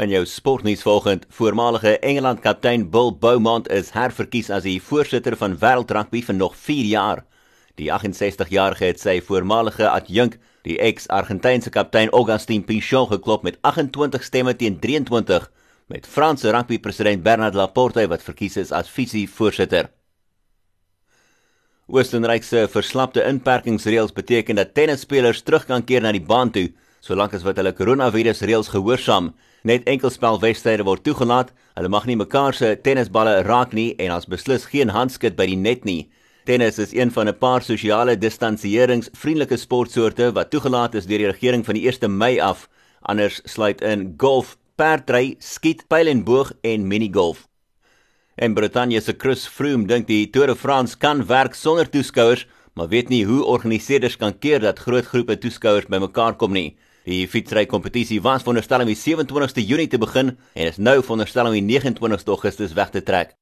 In jou sportnuus volgend, voormalige Engeland kaptein Bill Beaumont is herverkies as die voorsitter van wêreldrugby vir nog 4 jaar. Die 68-jarige het sy voormalige adjunk, die ex-Argentynse kaptein Augustin Pichon geklop met 28 stemme teen 23 met Franse rugby-president Bernard Laporte wat verkies is as visie-voorsitter. Oostenryk se verslapte inperkingsreëls beteken dat tennisspelers terug kan keer na die baan toe solank as wat hulle koronavirusreëls gehoorsaam. Net enkelspelwedstryde word toegelaat. Hulle mag nie mekaar se tennisballe raak nie en as beslis geen handskud by die net nie. Tennis is een van 'n paar sosiale distansieringsvriendelike sportsoorte wat toegelaat is deur die regering van die 1 Mei af. Anders sluit in golf, perdry, skiet, pyl en boog en minigolf. En Brittanje se Chris Froome dink die Tour de France kan werk sonder toeskouers, maar weet nie hoe organiseerders kan keer dat groot groepe toeskouers bymekaar kom nie. Die fietsry kompetisie was veronderstel om die 27ste Junie te begin en is nou veronderstel om die 29ste Augustus weg te trek.